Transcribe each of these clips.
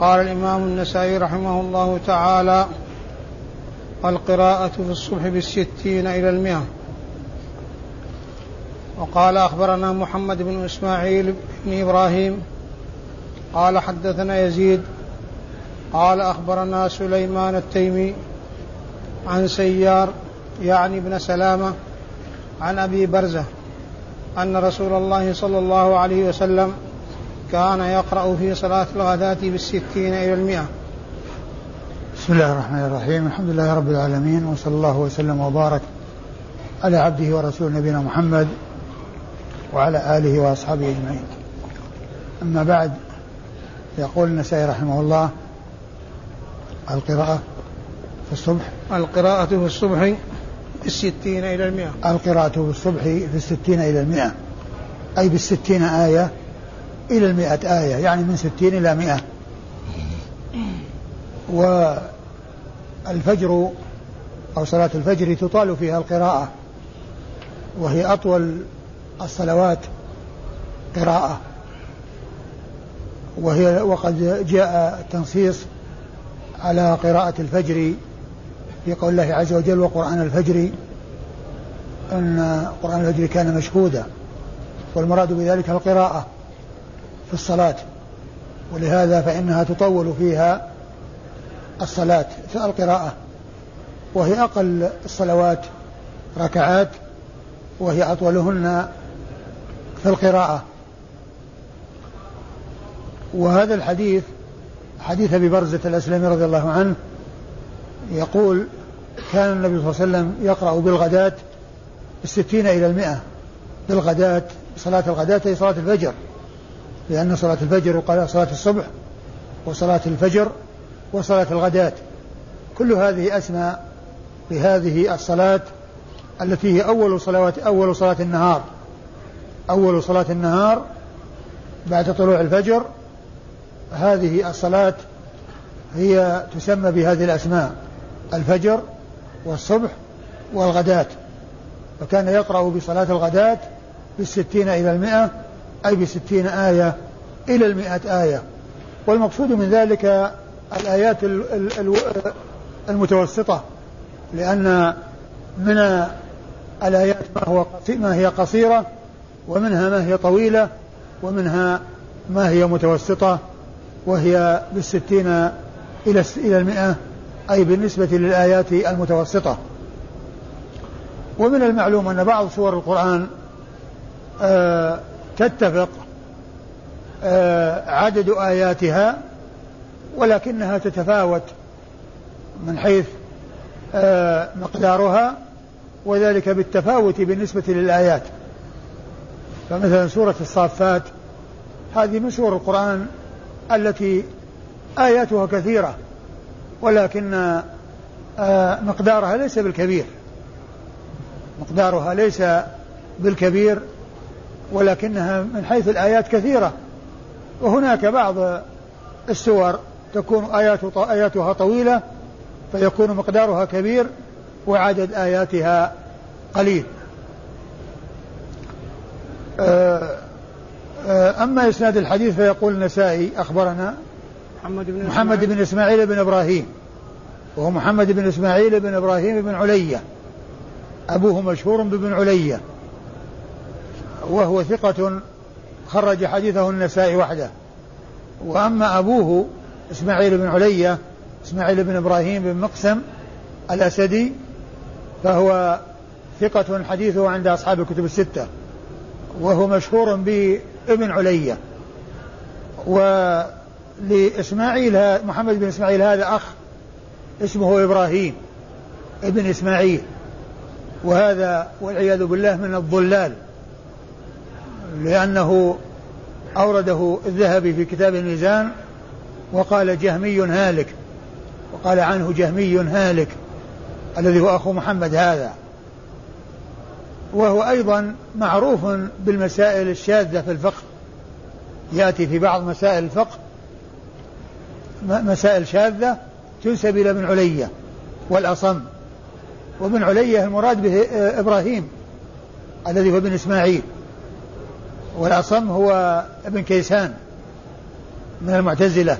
قال الإمام النسائي رحمه الله تعالى القراءة في الصبح بالستين إلى المئة. وقال أخبرنا محمد بن إسماعيل بن إبراهيم قال حدثنا يزيد قال أخبرنا سليمان التيمي عن سيار يعني ابن سلامة عن أبي برزة أن رسول الله صلى الله عليه وسلم كان يقرأ في صلاة الغداة بالستين إلى المئة. بسم الله الرحمن الرحيم. الحمد لله رب العالمين وصلى الله وسلم وبارك على عبده ورسوله نبينا محمد وعلى آله وأصحابه أجمعين. أما بعد يقول النسائي رحمه الله القراءة في الصبح. القراءة في الصبح بالستين إلى المئة. القراءة في الصبح في الستين إلى المئة. أي بالستين آية إلى المئة آية يعني من ستين إلى مئة. والفجر أو صلاة الفجر تطال فيها القراءة وهي أطول الصلوات قراءة. وهي وقد جاء التنصيص على قراءة الفجر في قول الله عز وجل وقرآن الفجر أن قرآن الفجر كان مشهودا والمراد بذلك القراءة. في الصلاة. ولهذا فإنها تطول فيها الصلاة. في القراءة وهي أقل الصلوات ركعات وهي أطولهن في القراءة. وهذا الحديث حديث أبي برزة الأسلمي رضي الله عنه يقول كان النبي صلى الله عليه وسلم يقرأ بالغداة الستين إلى المئة. بالغداة صلاة الغداة هي صلاة الفجر. لأن صلاة الفجر وقال صلاة الصبح وصلاة الفجر وصلاة الغداة. كل هذه أسماء لهذه الصلاة التي هي أول صلوات أول صلاة النهار. أول صلاة النهار بعد طلوع الفجر. هذه الصلاة هي تسمى بهذه الأسماء الفجر والصبح والغداة. فكان يقرأ بصلاة الغداة بالستين إلى المئة أي بستين آية إلى المئة آية. والمقصود من ذلك الآيات المتوسطة لأن من الآيات ما هو ما هي قصيرة ومنها ما هي طويلة ومنها ما هي متوسطة وهي بالستين إلى إلى المئة أي بالنسبة للآيات المتوسطة. ومن المعلوم أن بعض سور القرآن آه تتفق عدد آياتها ولكنها تتفاوت من حيث آه مقدارها وذلك بالتفاوت بالنسبة للآيات. فمثلا سورة الصافات هذه من سور القرآن التي آياتها كثيرة ولكن آه مقدارها ليس بالكبير. مقدارها ليس بالكبير ولكنها من حيث الآيات كثيرة. وهناك بعض السور تكون آيات آياتها طويلة فيكون مقدارها كبير وعدد آياتها قليل. آه، آه، أما إسناد الحديث فيقول النسائي أخبرنا محمد بن محمد بن إسماعيل بن إبراهيم. وهو محمد بن إسماعيل بن إبراهيم بن علية. أبوه مشهور بابن علية. وهو ثقة خرج حديثه النسائي وحده. وأما أبوه إسماعيل بن علية إسماعيل بن إبراهيم بن مقسم الأسدي فهو ثقة حديثه عند أصحاب الكتب الستة. وهو مشهور بابن علية. ولإسماعيل محمد بن إسماعيل هذا أخ اسمه إبراهيم ابن إسماعيل. وهذا والعياذ بالله من الضلال. لأنه أورده الذهبي في كتاب الميزان وقال جهمي هالك وقال عنه جهمي هالك الذي هو أخو محمد هذا. وهو أيضا معروف بالمسائل الشاذة في الفقه. يأتي في بعض مسائل الفقه مسائل شاذة تنسب إلى ابن علية والأصم. وابن علية المراد به إبراهيم الذي هو ابن إسماعيل. والأصم هو ابن كيسان من المعتزلة.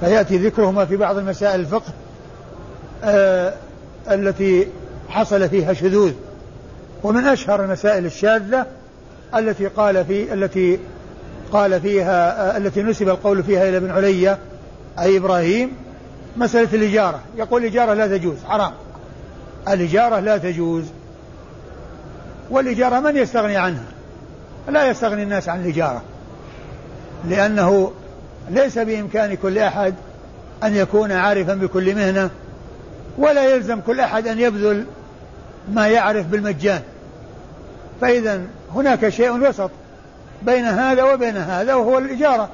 فيأتي ذكرهما في بعض المسائل الفقه آه التي حصل فيها شذوذ. ومن أشهر المسائل الشاذة التي قال في التي قال فيها آه التي نسب القول فيها إلى ابن علية أي إبراهيم مسألة الإجارة. يقول الإجارة لا تجوز حرام. الإجارة لا تجوز. والإجارة من يستغني عنها؟ لا يستغني الناس عن الإجارة. لأنه ليس بإمكان كل أحد أن يكون عارفا بكل مهنة ولا يلزم كل أحد أن يبذل ما يعرف بالمجان. فإذا هناك شيء وسط بين هذا وبين هذا وهو الإجارة.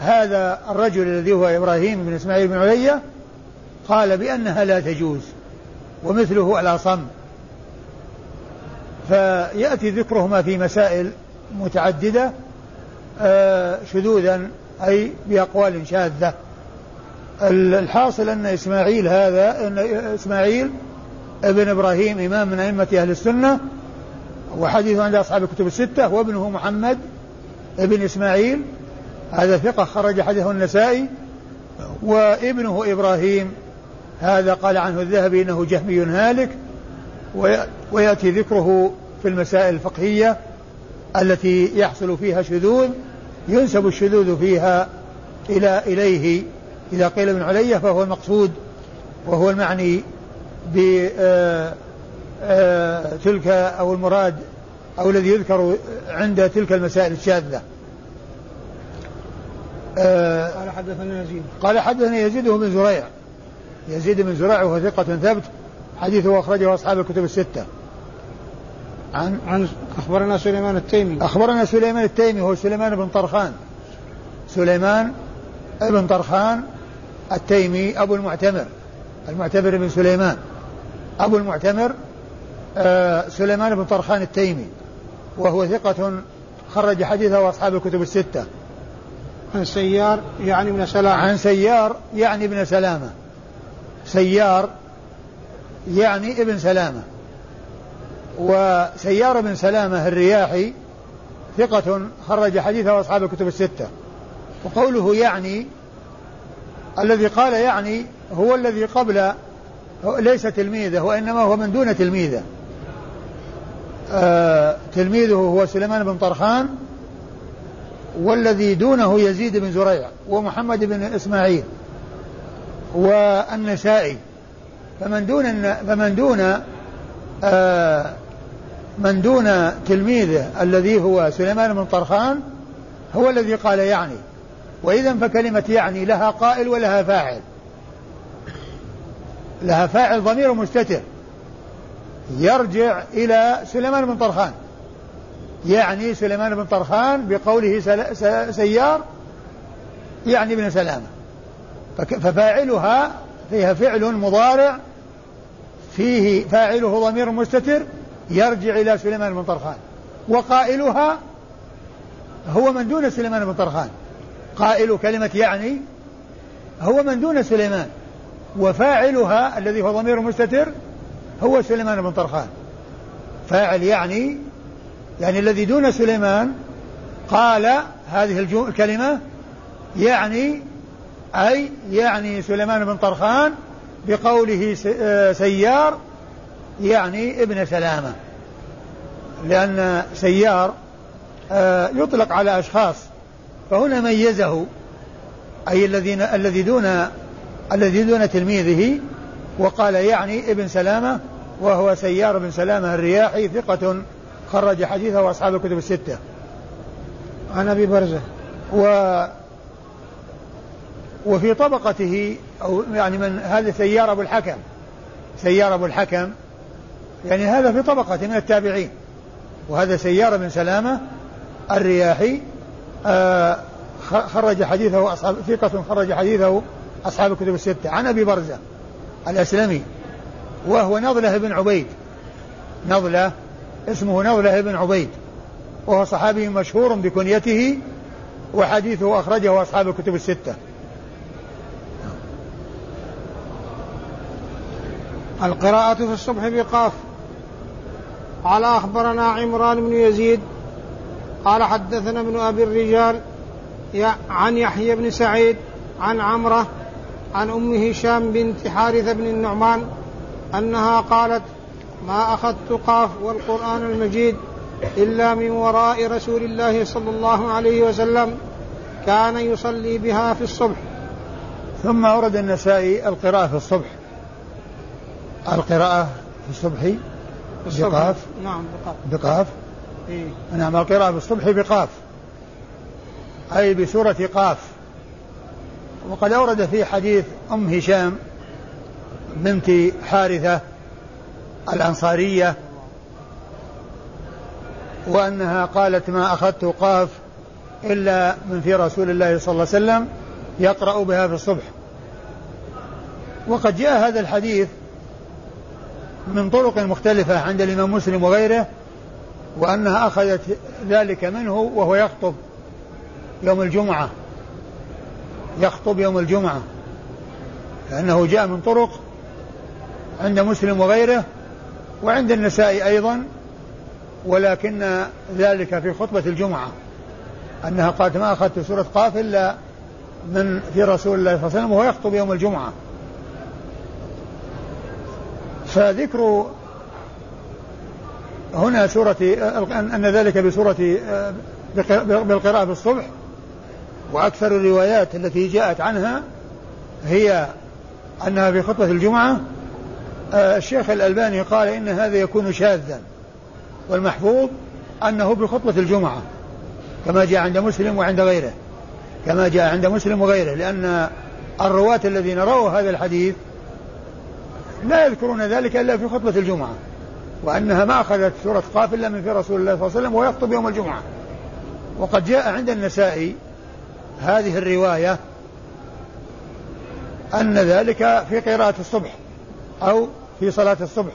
هذا الرجل الذي هو إبراهيم بن إسماعيل بن علية قال بأنها لا تجوز ومثله الأصم فيأتي ذكرهما في مسائل متعددة آه، شذوذا أي بأقوال شاذة. الحاصل أن إسماعيل هذا أن إسماعيل ابن إبراهيم إمام من أئمة أهل السنة وحديث عند أصحاب الكتب الستة وابنه محمد ابن إسماعيل. هذا ثقة خرج حديثه النسائي. وابنه إبراهيم هذا قال عنه الذهبي إنه جهمي هالك. ويأتي ذكره في المسائل الفقهية التي يحصل فيها شذوذ ينسب الشذوذ فيها إلى إليه. إذا قيل ابن علية فهو المقصود وهو المعني بتلك آه، آه، أو المراد أو الذي يذكر عند تلك المسائل الشاذة. قال حدثنا يزيد. قال حدثنا يزيد بن زريع. يزيد بن زريع وهو ثقة ثبت حديثه أخرجه أصحاب الكتب الستة. عن؟ عن أخبرنا سليمان التيمي. أخبرنا سليمان التيمي هو سليمان بن طرخان. سليمان بن طرخان التيمي أبو المعتمر. المعتمر بن سليمان. أبو المعتمر آه سليمان بن طرخان التيمي. وهو ثقة خرج حديثه أصحاب الكتب الستة. عن سيار يعني ابن سلامة. عن سيار يعني ابن سلامة. سيار يعني ابن سلامة. وسيار بن سلامة الرياحي ثقة خرج حديثه أصحاب الكتب الستة. وقوله يعني الذي قال يعني هو الذي قبل ليس تلميذه وإنما هو من دون تلميذه. آه تلميذه هو سليمان بن طرخان والذي دونه يزيد بن زريع ومحمد بن إسماعيل والنسائي. فمن دون فمن دون آه من دون تلميذه الذي هو سليمان بن طرخان هو الذي قال يعني. وإذا فكلمة يعني لها قائل ولها فاعل. لها فاعل ضمير مستتر. يرجع إلى سليمان بن طرخان. يعني سليمان بن طرخان بقوله سيار يعني ابن سلامة. ففاعلها فيها فعل مضارع فيه فاعله ضمير مستتر يرجع إلى سليمان بن طرخان. وقائلها هو من دون سليمان بن طرخان. قائل كلمة يعني هو من دون سليمان. وفاعلها الذي هو ضمير مستتر هو سليمان بن طرخان. فاعل يعني يعني الذي دون سليمان قال هذه الكلمة يعني أي يعني سليمان بن طرخان بقوله آه، سيار يعني ابن سلامة. لأن سيار آه، يطلق على أشخاص فهنا ميزه أي الذين الذي دون الذي دون تلميذه وقال يعني ابن سلامة وهو سيار بن سلامة الرياحي ثقة خرج حديثه وأصحاب الكتب الستة. عن أبي برزة. و وفي طبقته أو يعني من هذا سيار أبو الحكم سيار أبو الحكم يعني هذا في طبقة من التابعين. وهذا سيار بن سلامة الرياحي آه خرج حديثه أصحاب ثقة خرج حديثه أصحاب الكتب الستة عن أبي برزة الأسلمي وهو نضلة بن عبيد نضلة اسمه نضلة بن عبيد وهو صحابي مشهور بكنيته وحديثه أخرجه أصحاب الكتب الستة. القراءة في الصبح بقاف. قال أخبرنا عمران بن يزيد قال حدثنا ابن أبي الرجال عن يحيى بن سعيد عن عمرة عن أم هشام بنت حارثة بن النعمان أنها قالت ما أخذت قاف والقرآن المجيد إلا من وراء رسول الله صلى الله عليه وسلم كان يصلي بها في الصبح. ثم أورد النسائي القراءة في الصبح. القراءة في الصبح بقاف. نعم بقاف. بقاف. إيه؟ نعم القراءة في الصبح بقاف. أي بسورة قاف. وقد أورد في حديث أم هشام بنت حارثة الأنصارية وأنها قالت ما أخذت قاف إلا من في رسول الله صلى الله عليه وسلم يقرأ بها في الصبح. وقد جاء هذا الحديث من طرق مختلفة عند الإمام مسلم وغيره وأنها أخذت ذلك منه وهو يخطب يوم الجمعة. يخطب يوم الجمعة. لأنه جاء من طرق عند مسلم وغيره وعند النساء أيضا ولكن ذلك في خطبة الجمعة. أنها قالت ما أخذت سورة قاف إلا من في رسول الله صلى الله عليه وسلم وهو يخطب يوم الجمعة. فذكر هنا سورة أن ذلك بسورة بالقراءة بالصبح وأكثر الروايات التي جاءت عنها هي أنها في خطبة الجمعة الشيخ الألباني قال إن هذا يكون شاذا والمحفوظ أنه بخطبة الجمعة كما جاء عند مسلم وعند غيره كما جاء عند مسلم وغيره لأن الرواة الذين رووا هذا الحديث لا يذكرون ذلك إلا في خطبة الجمعة وأنها ما أخذت سورة قاف إلا من في رسول الله صلى الله عليه وسلم ويخطب يوم الجمعة. وقد جاء عند النسائي هذه الرواية أن ذلك في قراءة الصبح أو في صلاة الصبح.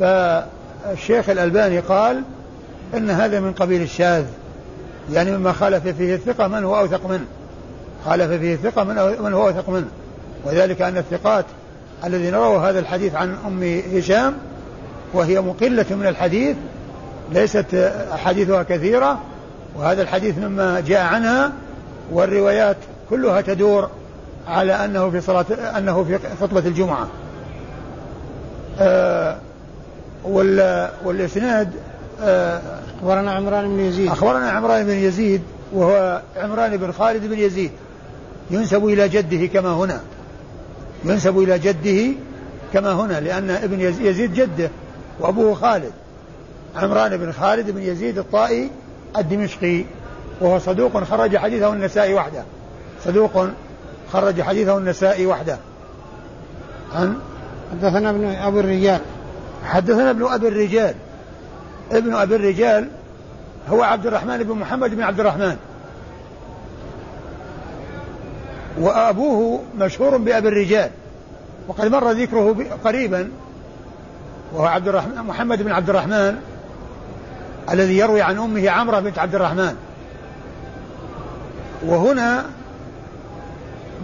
فالشيخ الألباني قال إن هذا من قبيل الشاذ يعني مما خالف فيه الثقة من هو أوثق منه. خالف فيه الثقة من هو أوثق منه. وذلك أن الثقات الذين رووا هذا الحديث عن أم هشام وهي مقلة من الحديث ليست أحاديثها كثيرة وهذا الحديث مما جاء عنها والروايات كلها تدور على أنه في صلاة أنه في خطبة الجمعة. آه والإسناد آه أخبرنا عمران بن يزيد. أخبرنا عمران بن يزيد وهو عمران بن خالد بن يزيد ينسب إلى جده كما هنا. ينسب إلى جده كما هنا لأن ابن يزيد جده وأبوه خالد. عمران بن خالد بن يزيد الطائي الدمشقي وهو صدوق خرج حديثه النسائي وحده. صدوق خرج حديثه النسائي وحده. عن؟ حدثنا ابن أبي الرجال. حدثنا ابن أبي الرجال. ابن أبي الرجال هو عبد الرحمن بن محمد بن عبد الرحمن. وأبوه مشهور بأبي الرجال وقد مر ذكره قريبا وهو عبد الرحمن محمد بن عبد الرحمن الذي يروي عن أمه عمرة بنت عبد الرحمن. وهنا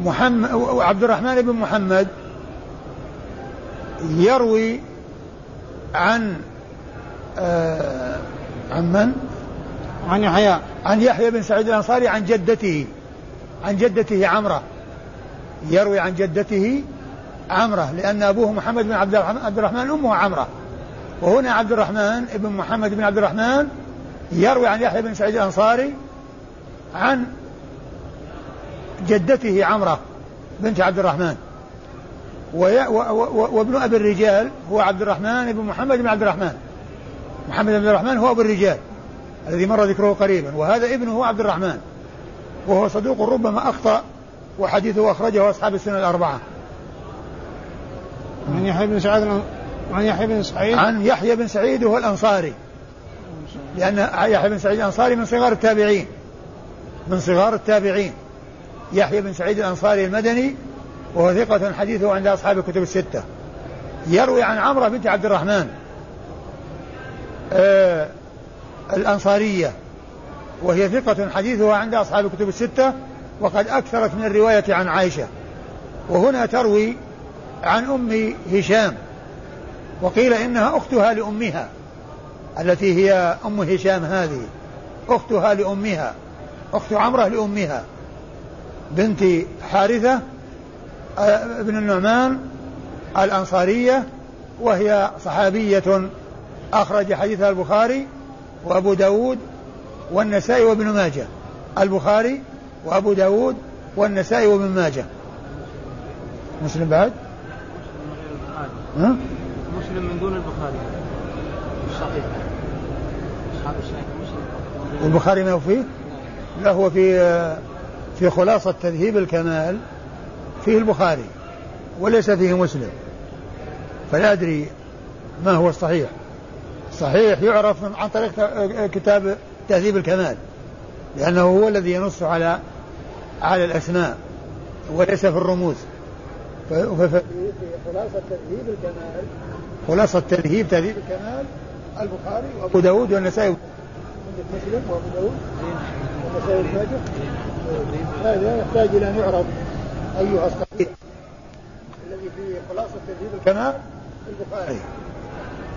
محمد عبد الرحمن بن محمد يروي عن آه عن من؟ عن يحيى. عن يحيى بن سعيد الأنصاري عن جدته. عن جدته عمرة. يروي عن جدته عمرة لأن أبوه محمد بن عبد الرحمن, عبد الرحمن أمه عمرة. وهنا عبد الرحمن ابن محمد بن عبد الرحمن يروي عن يحيى بن سعيد الأنصاري عن جدته عمرة بنت عبد الرحمن. وابن أبي الرجال هو عبد الرحمن بن محمد بن عبد الرحمن. محمد بن عبد الرحمن هو أبو الرجال الذي مر ذكره قريبا وهذا ابنه هو عبد الرحمن. وهو صدوق ربما أخطأ وحديثه أخرجه أصحاب السنة الأربعة. عن يحيى بن سعيد عن يحيى بن سعيد. عن يحيى بن سعيد وهو الأنصاري. لأن يحيى بن سعيد الأنصاري من صغار التابعين. من صغار التابعين. يحيى بن سعيد الأنصاري المدني وهو ثقة حديثه عند أصحاب الكتب الستة. يروي عن عمرة بنت عبد الرحمن. آه الأنصارية. وهي ثقة حديثها عند أصحاب الكتب الستة وقد أكثرت من الرواية عن عائشة. وهنا تروي عن أم هشام وقيل إنها أختها لأمها التي هي أم هشام هذه. أختها لأمها أخت عمرة لأمها بنت حارثة آه، بن النعمان الأنصارية وهي صحابية أخرج حديثها البخاري وأبو داود والنسائي وابن ماجه. البخاري وأبو داود والنسائي وابن ماجه. مسلم بعد؟ ها؟ مسلم من دون البخاري. صحيح. أصحاب الصحيح مسلم البخاري ما هو فيه؟ لا هو في في خلاصة تذهيب الكمال فيه البخاري وليس فيه مسلم. فلا أدري ما هو الصحيح. صحيح يعرف عن طريق كتاب تهذيب الكمال لأنه هو الذي ينص على على الأسماء وليس في الرموز. في خلاصة تهذيب الكمال. خلاصة تذهيب تهذيب الكمال البخاري وأبو داود والنسائي. مسلم وأبو داود؟ والنسائي والماجه هذا يحتاج إلى أن يعرض أيها الصحيح الذي في خلاصة تهذيب الكمال البخاري.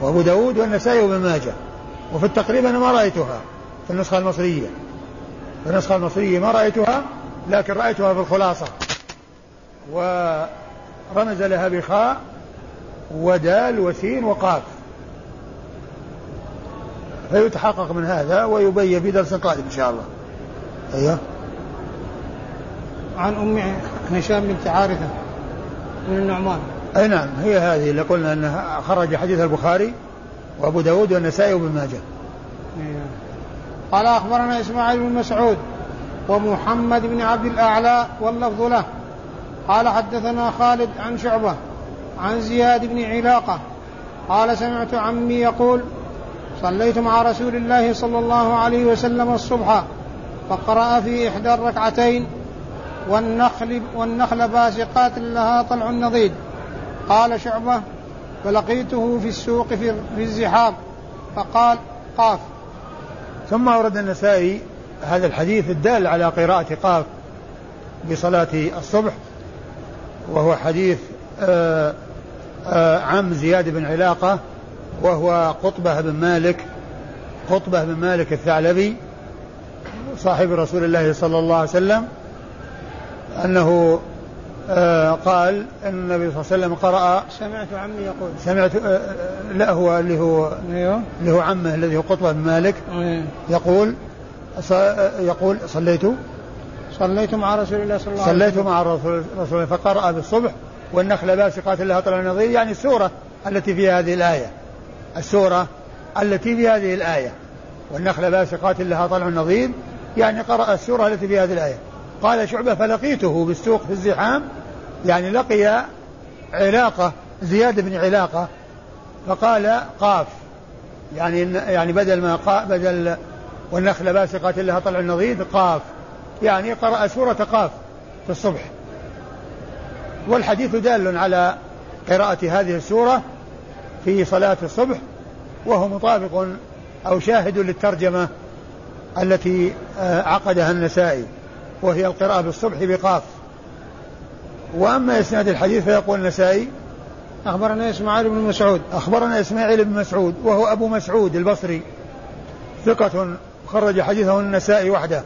وأبو داود والنسائي وابن ماجه. وفي التقريب أنا ما رأيتها. في النسخة المصرية. في النسخة المصرية ما رأيتها لكن رأيتها في الخلاصة. ورمز لها بخاء ودال وسين وقاف. فيتحقق من هذا ويبين في درس قادم إن شاء الله. أيوه. عن أم هشام بنت عارثة من النعمان. أي نعم هي هذه اللي قلنا أنها خرج حديث البخاري وأبو داود والنسائي وابن ماجه. إيه. قال أخبرنا إسماعيل بن مسعود ومحمد بن عبد الأعلى واللفظ له. قال حدثنا خالد عن شعبة عن زياد بن علاقة. قال سمعت عمي يقول صليت مع رسول الله صلى الله عليه وسلم الصبح فقرأ في إحدى الركعتين والنخل والنخل باسقات لها طلع نضيد. قال شعبة فلقيته في السوق في, في الزحام. فقال قاف. ثم ورد النسائي هذا الحديث الدال على قراءة قاف بصلاة الصبح وهو حديث آآ آآ عم زياد بن علاقة وهو قطبة بن مالك قطبة بن مالك الثعلبي صاحب رسول الله صلى الله عليه وسلم أنه آه قال إن النبي صلى الله عليه وسلم قرأ سمعت عمي يقول. سمعت آه, آه، لا هو اللي هو أيوه. اللي هو عمه الذي هو قطبة بن مالك. أيوه. يقول يقول صليت؟ صليت مع رسول الله صلى الله عليه وسلم. صليت مع رسول الله فقرأ بالصبح. والنخل باسقات لها طلع نظير يعني السورة التي في هذه الآية. السورة التي في هذه الآية. والنخل باسقات لها طلع نظير يعني قرأ السورة التي في هذه الآية. قال شعبة فلقيته بالسوق في الزحام يعني لقي علاقة زياد بن علاقة فقال قاف. يعني يعني بدل ما قا بدل والنخل باسقات لها طلع النضيد قاف. يعني قرأ سورة قاف في الصبح. والحديث دال على قراءة هذه السورة في صلاة الصبح وهو مطابق أو شاهد للترجمة التي آه، عقدها النسائي وهي القراءة بالصبح بقاف. وأما إسناد الحديث فيقول النسائي أخبرنا إسماعيل بن مسعود. أخبرنا إسماعيل بن مسعود وهو أبو مسعود البصري ثقة خرج حديثه النسائي وحده.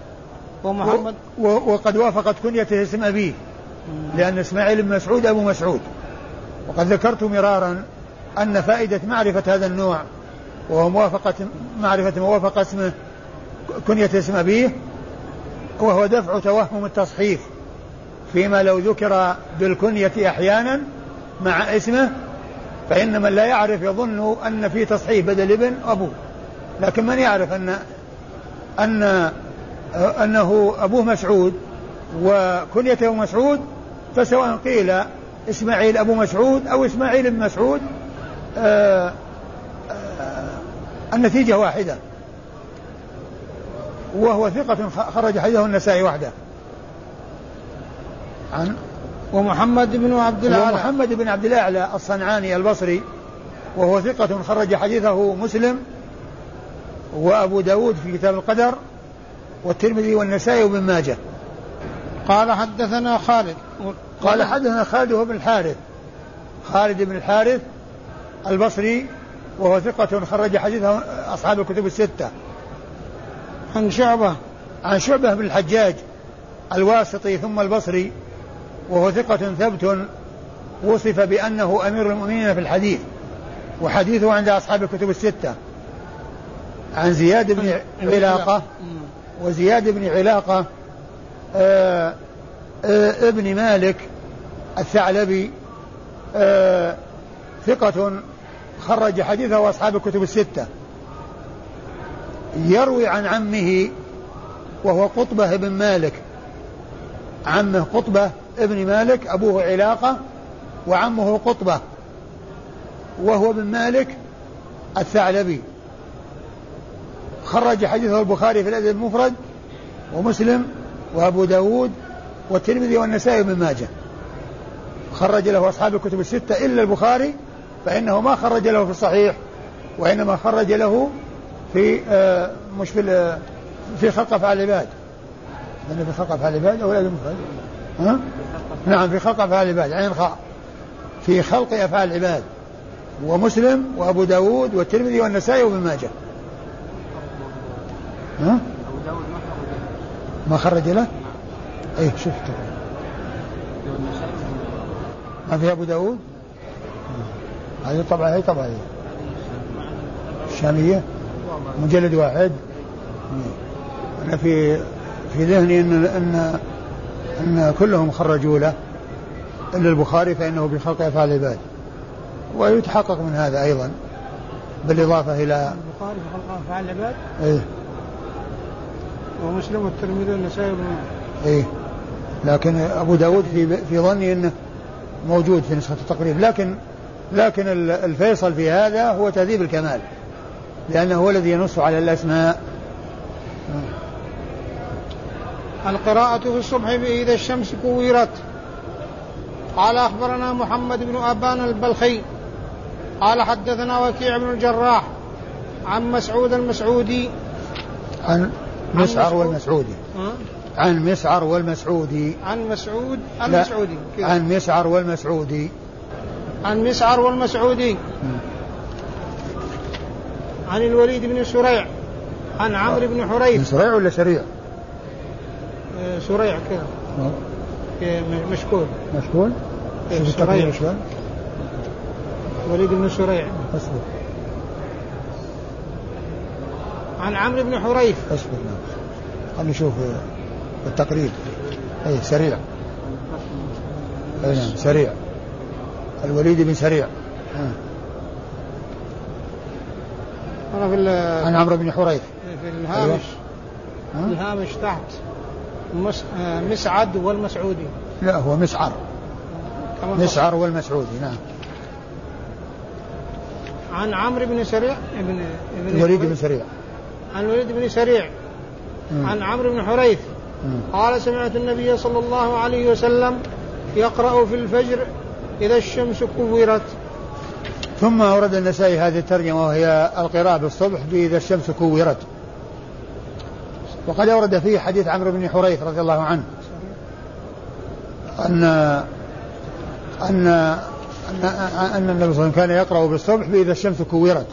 ومحمد؟ و وقد وافقت كنيته اسم أبيه لأن إسماعيل بن مسعود أبو مسعود. وقد ذكرت مرارا أن فائدة معرفة هذا النوع وهو موافقة معرفة موافقة اسمه كنية اسم أبيه وهو دفع توهم التصحيف. فيما لو ذكر بالكنية أحيانا مع اسمه فإن من لا يعرف يظن أن في تصحيف بدل ابن أبوه. لكن من يعرف أن أن أنه أبوه مسعود وكنيته مسعود فسواء قيل إسماعيل أبو مسعود أو إسماعيل بن مسعود آآ آآ النتيجة واحدة وهو ثقة خرج حديثه النسائي وحده. عن ومحمد بن عبد الأعلى. ومحمد بن عبد الأعلى الصنعاني البصري وهو ثقة خرج حديثه مسلم وأبو داود في كتاب القدر والترمذي والنسائي وابن ماجه. قال حدثنا خالد. قال حدثنا خالد هو بن الحارث. خالد بن الحارث البصري وهو ثقة خرج حديثه أصحاب الكتب الستة. عن شعبة. عن شعبة بن الحجاج الواسطي ثم البصري. وهو ثقة ثبت وصف بأنه أمير المؤمنين في الحديث وحديثه عند أصحاب الكتب الستة. عن زياد بن علاقة وزياد بن علاقة آآ آآ ابن مالك الثعلبي ثقة خرج حديثه أصحاب الكتب الستة. يروي عن عمه وهو قطبة بن مالك. عمه قطبة ابن مالك أبوه علاقة وعمه قطبة وهو بن مالك الثعلبي. خرج حديثه البخاري في الأدب المفرد ومسلم وأبو داود والترمذي والنسائي بن ماجه. خرج له أصحاب الكتب الستة إلا البخاري فإنه ما خرج له في الصحيح وإنما خرج له في آه مش في في خلق أفعال العباد في خلق أفعال العباد أو الأدب المفرد. ها؟ نعم في خلق أفعال العباد عين خاء في خلق أفعال العباد ومسلم وأبو داود والترمذي والنسائي وابن ماجه. ها؟ ما خرج له؟ إيه شفته ما في أبو داود؟ هذه طبعا هي طبعا. هي الشامية؟ مجلد واحد. أنا في في ذهني أن أن أن كلهم خرجوا له إلا البخاري فإنه بخلق أفعال العباد. ويتحقق من هذا أيضا بالإضافة إلى البخاري في خلق أفعال العباد؟ إيه. ومسلم والترمذي والنسائي إيه. لكن أبو داود في في ظني أنه موجود في نسخة التقريب. لكن لكن الفيصل في هذا هو تهذيب الكمال. لأنه هو الذي ينص على الأسماء. القراءة في الصبح إذا الشمس كورت. قال أخبرنا محمد بن أبان البلخي. قال حدثنا وكيع بن الجراح عن مسعود المسعودي. عن مسعر والمسعودي. عن مسعر والمسعودي. عن مسعود المسعودي عن مسعر والمسعودي. عن مسعر والمسعودي. عن الوليد بن سريع عن عمرو بن حريث. سريع ولا سريع؟ آه، سريع كذا. مشكول. مشكول؟ إيه، سريع. وليد بن سريع. أصبر. عن عمرو بن حريث. أصبر نعم. خلينا نشوف التقريب اي سريع. اي نعم سريع. الوليد بن سريع. أنا في عن عمرو بن حريث. في الهامش. أيوة. الهامش تحت. مس... آه، مسعد والمسعودي. لا هو مسعر. مسعر والمسعودي نعم. عن عمرو بن سريع ابن ابن الوليد بن سريع. عن الوليد بن سريع. عن عمرو بن حريث. قال سمعت النبي صلى الله عليه وسلم يقرأ في الفجر إذا الشمس كورت. ثم أورد النسائي هذه الترجمة وهي القراءة بالصبح بإذا الشمس كورت. وقد أورد فيه حديث عمرو بن حريث رضي الله عنه أن أن أن, أن النبي صلى الله عليه وسلم كان يقرأ بالصبح بإذا الشمس كورت.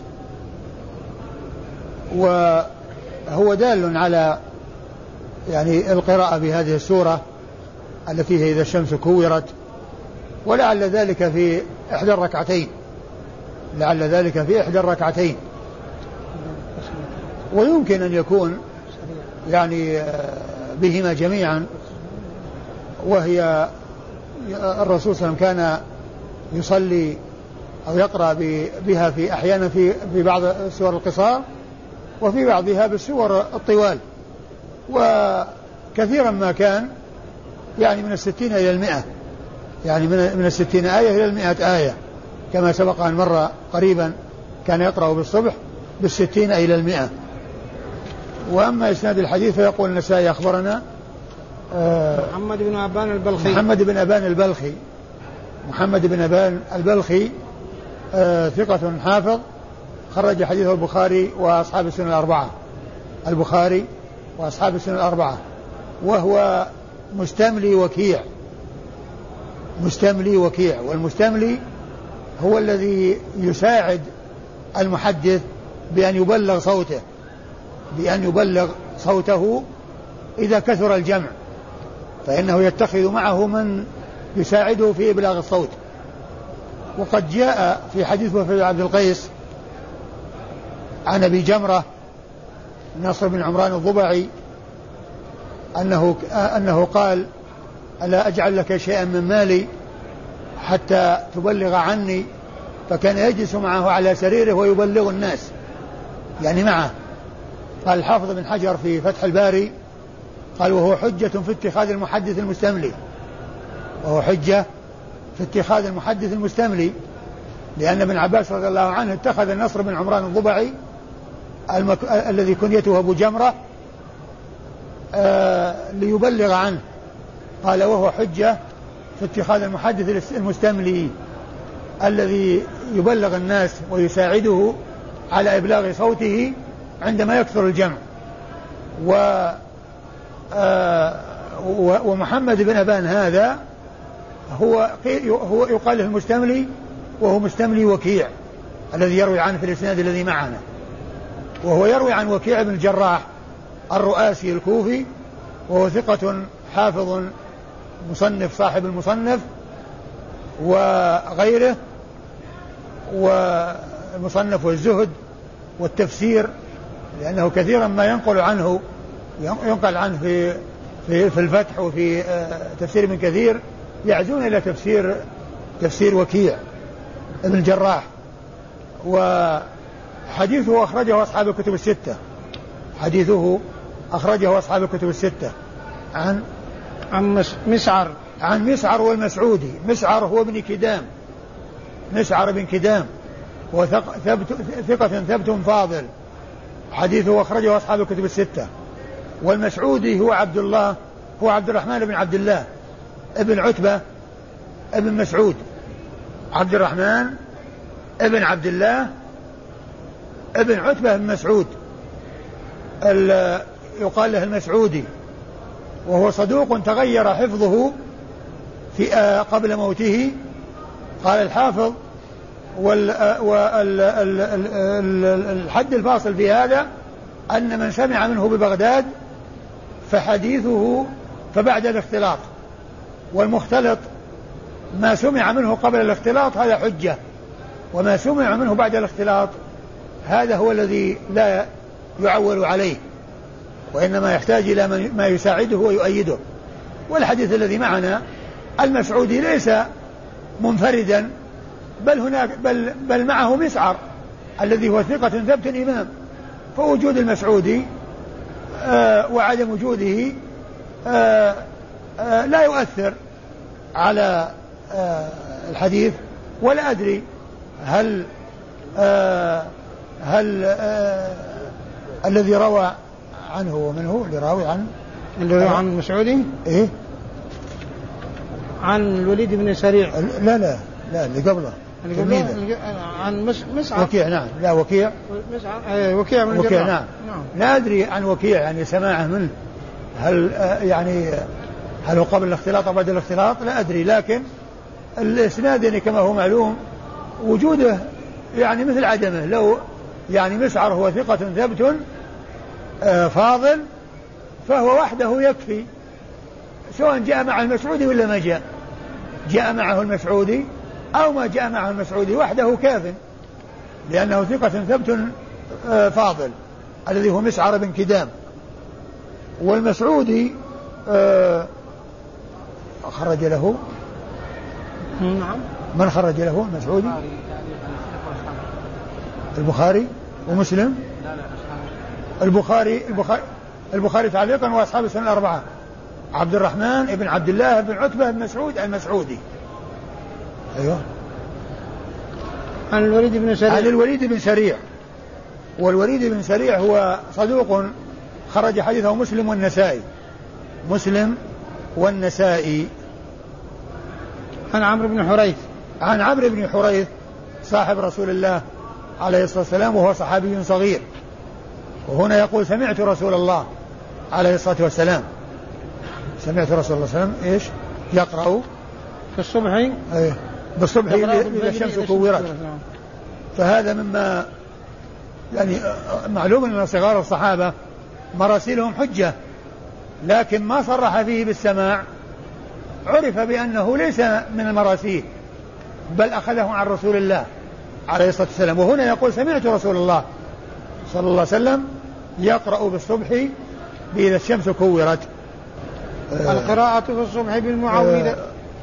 وهو دال على يعني القراءة بهذه السورة التي هي إذا الشمس كورت. ولعل ذلك في إحدى الركعتين. لعل ذلك في إحدى الركعتين. ويمكن أن يكون يعني آه، بهما جميعا. وهي الرسول صلى الله عليه وسلم كان يصلي أو يقرأ بها في أحيانا في في بعض السور القصار وفي بعضها بالسور الطوال. وكثيرا ما كان يعني من الستين إلى المئة. يعني من من الستين آية إلى المئة آية. كما سبق أن مر قريبا كان يقرأ بالصبح بالستين إلى المئة. وأما إسناد الحديث فيقول النسائي أخبرنا آه محمد بن أبان البلخي. محمد بن أبان البلخي. محمد بن أبان البلخي آه ثقة حافظ خرج حديثه البخاري وأصحاب السنة الأربعة. البخاري وأصحاب السنة الأربعة. وهو مستملي وكيع. مستملي وكيع. والمستملي هو الذي يساعد المحدث بأن يبلغ صوته. بأن يبلغ صوته إذا كثر الجمع فإنه يتخذ معه من يساعده في إبلاغ الصوت. وقد جاء في حديث وفد عبد القيس عن أبي جمرة نصر بن عمران الضبعي أنه أنه قال ألا أجعل لك شيئا من مالي حتى تبلغ عني؟ فكان يجلس معه على سريره ويبلغ الناس يعني معه. قال الحافظ بن حجر في فتح الباري قال وهو حجة في اتخاذ المحدث المستملي. وهو حجة في اتخاذ المحدث المستملي. لأن ابن عباس رضي الله عنه اتخذ النصر بن عمران الضبعي المك... الذي كنيته أبو جمرة آه ليبلغ عنه. قال وهو حجة في اتخاذ المحدث المستملي الذي يبلغ الناس ويساعده على إبلاغ صوته عندما يكثر الجمع. و آه ومحمد بن أبان هذا هو هو يقال له المستملي وهو مستملي وكيع الذي يروي عنه في الإسناد الذي معنا. وهو يروي عن وكيع بن الجراح الرؤاسي الكوفي وهو ثقة حافظ مصنف صاحب المصنف وغيره والمصنف والزهد والتفسير لأنه كثيرا ما ينقل عنه ينقل عنه في في في الفتح وفي آه، تفسير ابن كثير يعزون إلى تفسير تفسير وكيع ابن الجراح. وحديثه أخرجه أصحاب الكتب الستة. حديثه أخرجه أصحاب الكتب الستة. عن؟ عن مسعر. عن مسعر والمسعودي. مسعر هو ابن كدام. مسعر بن كدام. وثقة ثبت فاضل. حديثه أخرجه أصحاب الكتب الستة. والمسعودي هو عبد الله هو عبد الرحمن بن عبد الله ابن عتبة ابن مسعود. عبد الرحمن ابن عبد الله ابن عتبة بن مسعود. يقال له المسعودي. وهو صدوق تغير حفظه في آه، قبل موته. قال الحافظ والحد الفاصل في هذا أن من سمع منه ببغداد فحديثه فبعد الاختلاط. والمختلط ما سمع منه قبل الاختلاط هذا حجة وما سمع منه بعد الاختلاط هذا هو الذي لا يعول عليه وإنما يحتاج إلى ما يساعده ويؤيده. والحديث الذي معنا المسعودي ليس منفردا بل هناك بل بل معه مسعر الذي هو ثقة ثبت إمام فوجود المسعودي آه وعدم وجوده آه آه لا يؤثر على الحديث ولا أدري هل هل الذي روى عنه ومن هو اللي راوي عن اللي روى عن المسعودي؟ إيه؟ عن الوليد بن سريع. لا لا لا اللي قبله. اللي عن مسعر. وكيع نعم. لا وكيع. مسعر. آه، وكيع من وكيع نعم. نعم. لا أدري عن وكيع يعني سماعه منه. هل آه، يعني هل هو قبل الاختلاط أو بعد الاختلاط؟ لا أدري. لكن الإسناد يعني كما هو معلوم وجوده يعني مثل عدمه. لو يعني مسعر هو ثقة ثبت آه، فاضل فهو وحده يكفي سواء جاء مع المسعودي ولا ما جاء. جاء معه المسعودي أو ما جاء معه المسعودي وحده كاف لأنه ثقة ثبت آه، فاضل الذي هو مسعر بن كدام. والمسعودي آه، خرج له. نعم. من خرج له؟ المسعودي. البخاري ومسلم؟ لا لا البخاري البخاري البخاري تعليقا وأصحاب السنة الأربعة. عبد الرحمن بن عبد الله بن عتبة بن مسعود المسعودي. أيوه. عن الوليد بن سريع. عن الوليد بن سريع. والوليد بن سريع هو صدوق خرج حديثه مسلم والنسائي. مسلم والنسائي. عن عمرو بن حريث. عن عمرو بن حريث صاحب رسول الله عليه الصلاة والسلام وهو صحابي صغير. وهنا يقول سمعت رسول الله عليه الصلاة والسلام. سمعت رسول الله صلى الله عليه وسلم إيش؟ يقرأ. في الصبح. إيه بالصبح إذا الشمس كورت فهذا مما يعني معلوم أن صغار الصحابة مراسيلهم حجة لكن ما صرح فيه بالسماع. عرف بأنه ليس من المراسيل بل أخذه عن رسول الله عليه الصلاة والسلام. وهنا يقول سمعت رسول الله صلى الله عليه وسلم يقرأ بالصبح بإذا الشمس كورت القراءة في الصبح بالمعوذة آه،